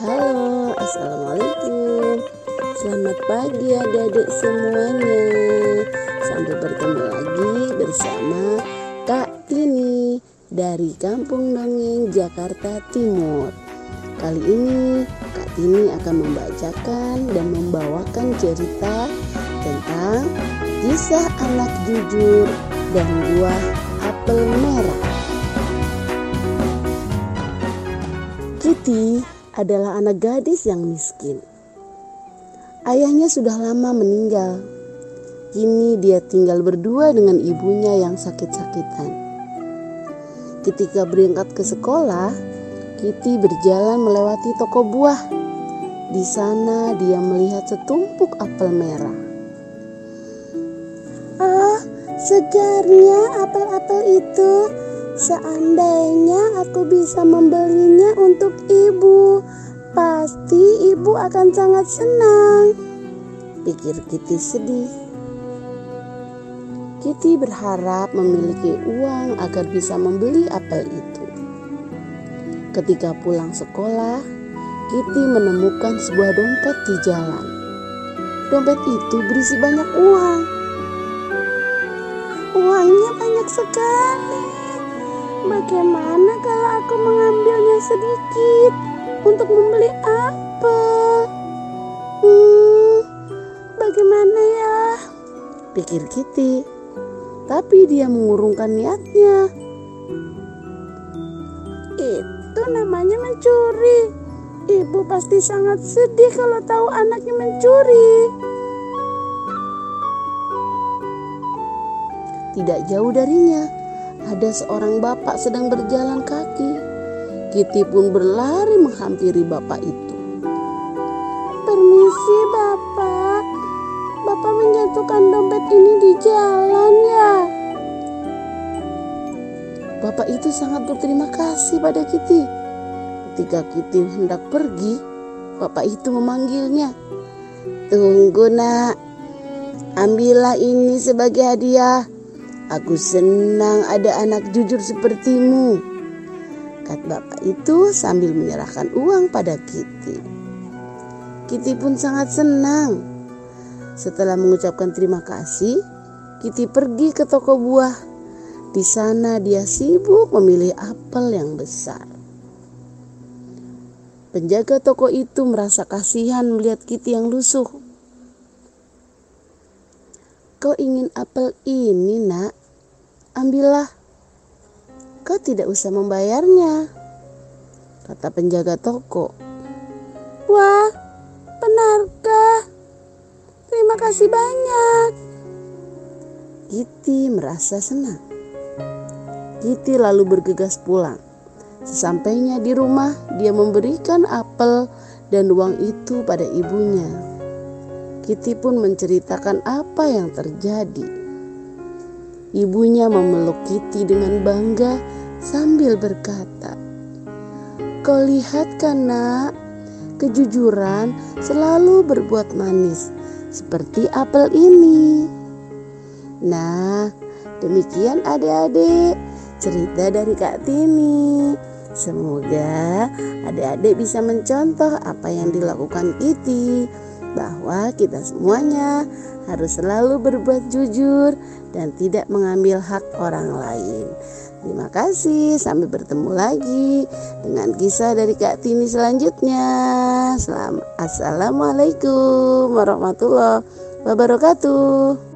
Halo, Assalamualaikum. Selamat pagi adik-adik semuanya. Sampai bertemu lagi bersama Kak Tini Dari Kampung Dongeng Jakarta Timur. Kali ini Kak Tini akan membacakan dan membawakan cerita Tentang kisah anak jujur dan buah apel merah. Kitty adalah anak gadis yang miskin. Ayahnya sudah lama meninggal. Kini dia tinggal berdua dengan ibunya yang sakit-sakitan. Ketika berangkat ke sekolah, Kitty berjalan melewati toko buah. Di sana dia melihat setumpuk apel merah. Ah, segarnya apel-apel itu. Seandainya aku bisa membelinya untuk ibu, pasti ibu akan sangat senang. Pikir Kitty sedih. Kitty berharap memiliki uang agar bisa membeli apel itu. Ketika pulang sekolah, Kitty menemukan sebuah dompet di jalan. Dompet itu berisi banyak uang. Uangnya banyak sekali. Bagaimana kalau aku mengambilnya sedikit untuk membeli apel? Hmm, bagaimana ya? Pikir Kitty. Tapi dia mengurungkan niatnya. Itu namanya mencuri. Ibu pasti sangat sedih kalau tahu anaknya mencuri. Tidak jauh darinya, ada seorang bapak sedang berjalan kaki. Kitty pun berlari menghampiri bapak itu. Permisi bapak, bapak menjatuhkan dompet ini di jalan ya. Bapak itu sangat berterima kasih pada Kitty. Ketika Kitty hendak pergi, bapak itu memanggilnya. Tunggu nak, ambillah ini sebagai hadiah. Aku senang ada anak jujur sepertimu. Kata bapak itu sambil menyerahkan uang pada Kitty. Kitty pun sangat senang. Setelah mengucapkan terima kasih, Kitty pergi ke toko buah. Di sana dia sibuk memilih apel yang besar. Penjaga toko itu merasa kasihan melihat Kitty yang lusuh. Kau ingin apel ini, Nak? Ambillah. Kau tidak usah membayarnya, kata penjaga toko. Wah, benarkah? Terima kasih banyak. Kitty merasa senang. Kitty lalu bergegas pulang. Sesampainya di rumah, dia memberikan apel dan uang itu pada ibunya. Kitty pun menceritakan apa yang terjadi. Ibunya memeluk Kitty dengan bangga sambil berkata, "Kau lihat kan, Nak, kejujuran selalu berbuat manis seperti apel ini." Nah, demikian adik-adik cerita dari Kak Tini. Semoga adik-adik bisa mencontoh apa yang dilakukan Kitty bahwa kita semuanya harus selalu berbuat jujur dan tidak mengambil hak orang lain. Terima kasih, sampai bertemu lagi dengan kisah dari Kak Tini selanjutnya. Assalamualaikum warahmatullahi wabarakatuh.